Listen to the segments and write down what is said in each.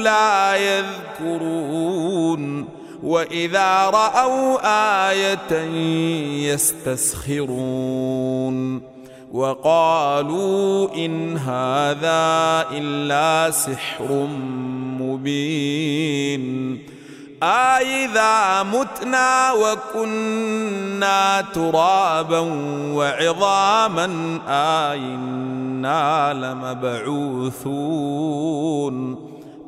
لا يذكرون وإذا رأوا آية يستسخرون وقالوا إن هذا إلا سحر مبين أإذا متنا وكنا ترابا وعظاما أئنا لمبعوثون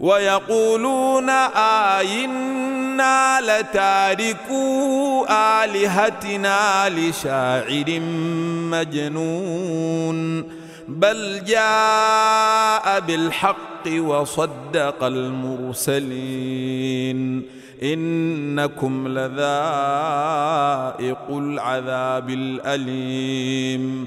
ويقولون آئنا لتاركو آلهتنا لشاعر مجنون بل جاء بالحق وصدق المرسلين إنكم لذائق العذاب الأليم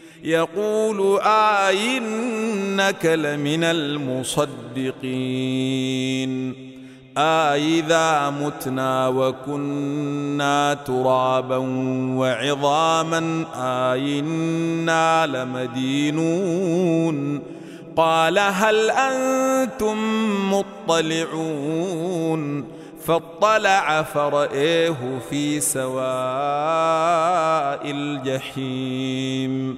يقول آئنك لمن المصدقين أإذا متنا وكنا ترابا وعظاما أإنا لمدينون قال هل أنتم مطلعون فاطلع فرأيه في سواء الجحيم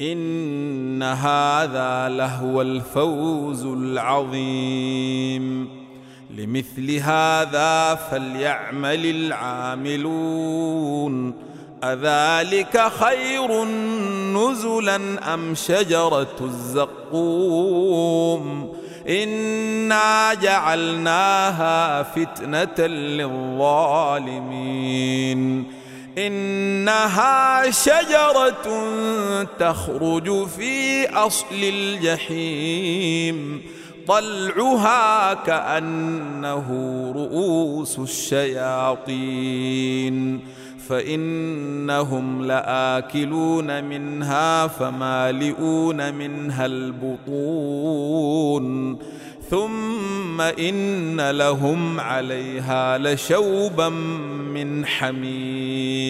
إن هذا لهو الفوز العظيم. لمثل هذا فليعمل العاملون. أذلك خير نزلا أم شجرة الزقوم؟ إنا جعلناها فتنة للظالمين. إنها شجرة تخرج في أصل الجحيم طلعها كأنه رؤوس الشياطين فإنهم لآكلون منها فمالئون منها البطون ثم إن لهم عليها لشوبا من حميم.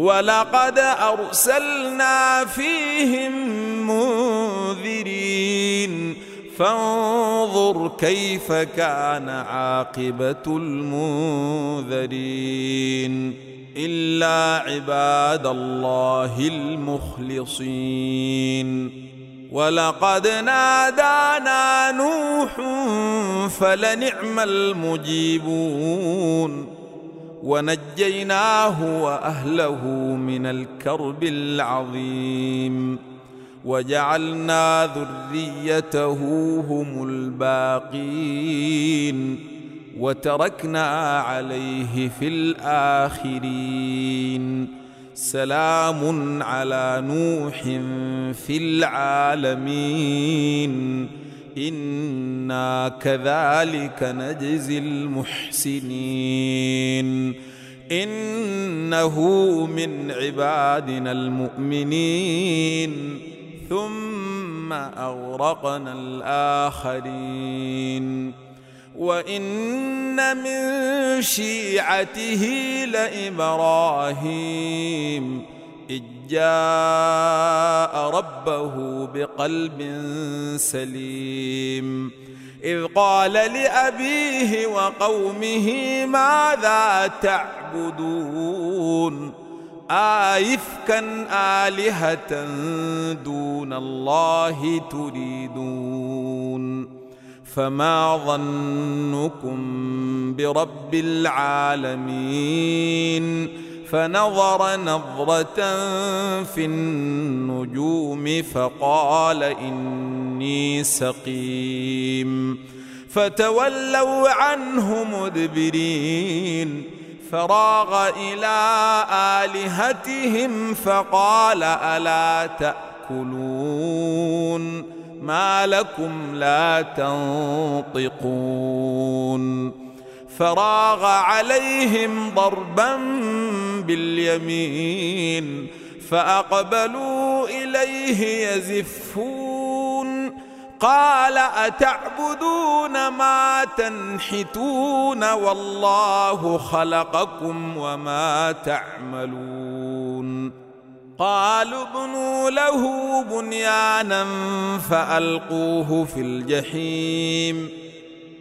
ولقد أرسلنا فيهم منذرين. فانظر كيف كان عاقبة المنذرين. إلا عباد الله المخلصين. ولقد نادانا نوح فلنعم المجيبون. ونجيناه وأهله من الكرب العظيم. وجعلنا ذريته هم الباقين. وتركنا عليه في الآخرين. سلام على نوح في العالمين. أنا كذلك نجزي المحسنين انه من عبادنا المؤمنين ثم اغرقنا الاخرين وان من شيعته لابراهيم جاء ربه بقلب سليم. إذ قال لأبيه وقومه ماذا تعبدون؟ آيفكا آلهة دون الله تريدون. فما ظنكم برب العالمين؟ فنظر نظرة في النجوم فقال إني سقيم. فتولوا عنه مدبرين. فراغ إلى آلهتهم فقال ألا تأكلون؟ ما لكم لا تنطقون. فراغ عليهم ضربا باليمين فأقبلوا إليه يزفون قال أتعبدون ما تنحتون والله خلقكم وما تعملون قالوا ابنوا له بنيانا فألقوه في الجحيم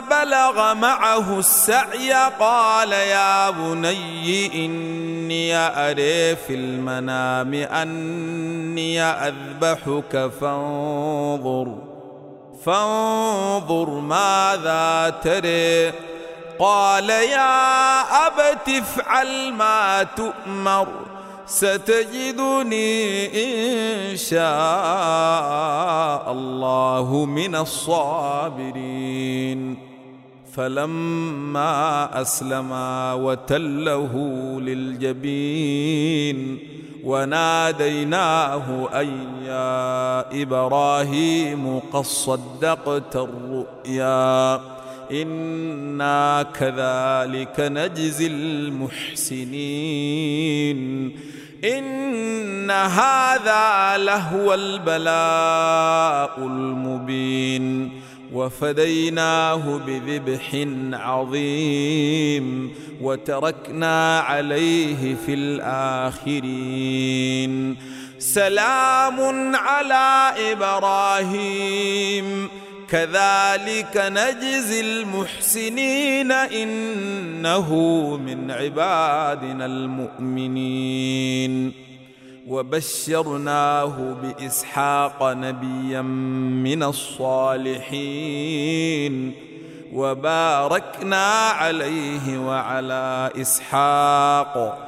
بلغ معه السعي قال يا بني إني أري في المنام أني أذبحك فانظر فانظر ماذا تري. قال يا أبت افعل ما تؤمر. ستجدني إن شاء الله من الصابرين. فلما أسلما وتله للجبين وناديناه أي يا إبراهيم قد صدقت الرؤيا. إنا كذلك نجزي المحسنين إن هذا لهو البلاء المبين وفديناه بذبح عظيم وتركنا عليه في الآخرين سلام على إبراهيم كذلك نجزي المحسنين إنه من عبادنا المؤمنين. وبشرناه بإسحاق نبيا من الصالحين. وباركنا عليه وعلى إسحاق.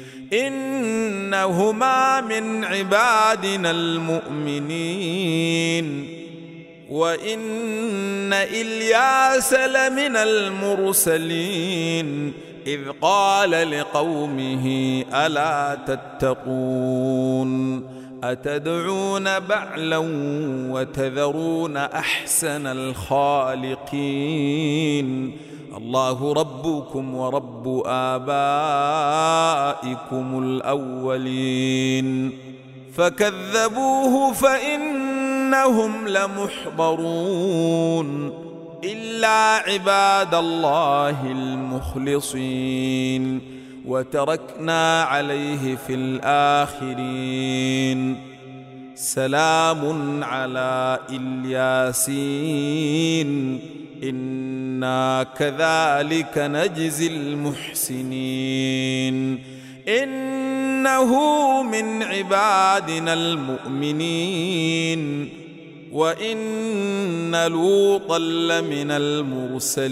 إنهما من عبادنا المؤمنين. وإن إلياس لمن المرسلين. إذ قال لقومه ألا تتقون. أتدعون بعلا وتذرون أحسن الخالقين؟ الله ربكم ورب آبائكم الأولين. فكذبوه فإنهم لمحضرون. إلا عباد الله المخلصين. وتركنا عليه في الآخرين. سلام على إلياسين. إنا كذلك نجزي المحسنين. إنه من عبادنا المؤمنين. وإن لوطا لمن المرسلين.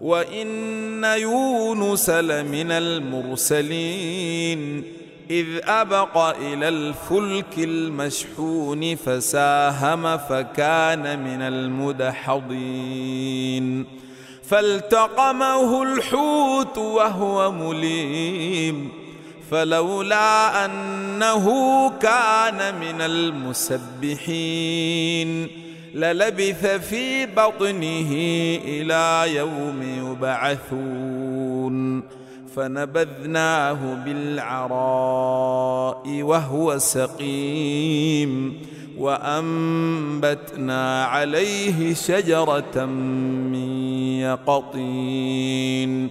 وإن يونس لمن المرسلين إذ أبق إلى الفلك المشحون فساهم فكان من المدحضين فالتقمه الحوت وهو مليم فلولا أنه كان من المسبحين للبث في بطنه إلى يوم يبعثون. فنبذناه بالعراء وهو سقيم. وأنبتنا عليه شجرة من يقطين.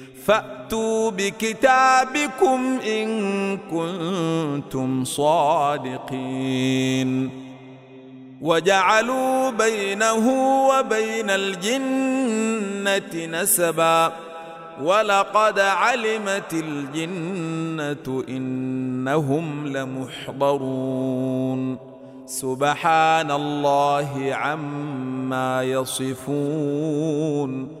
فأتوا بكتابكم إن كنتم صادقين. وجعلوا بينه وبين الجنة نسبا. ولقد علمت الجنة إنهم لمحضرون. سبحان الله عما يصفون.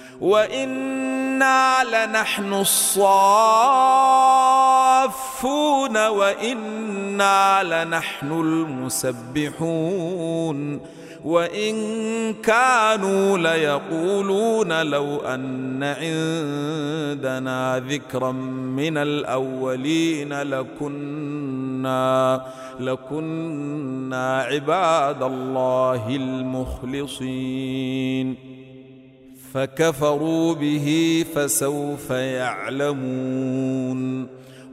وأنا لنحن الصافون وأنا لنحن المسبحون وان كانوا ليقولون لو ان عندنا ذكرا من الاولين لكنا لكنا عباد الله المخلصين فكفروا به فسوف يعلمون.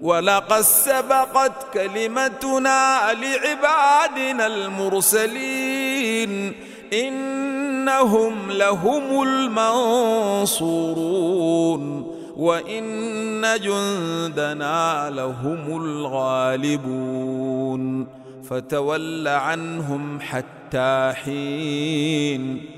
ولقد سبقت كلمتنا لعبادنا المرسلين. إنهم لهم المنصورون. وإن جندنا لهم الغالبون. فتول عنهم حتى حين.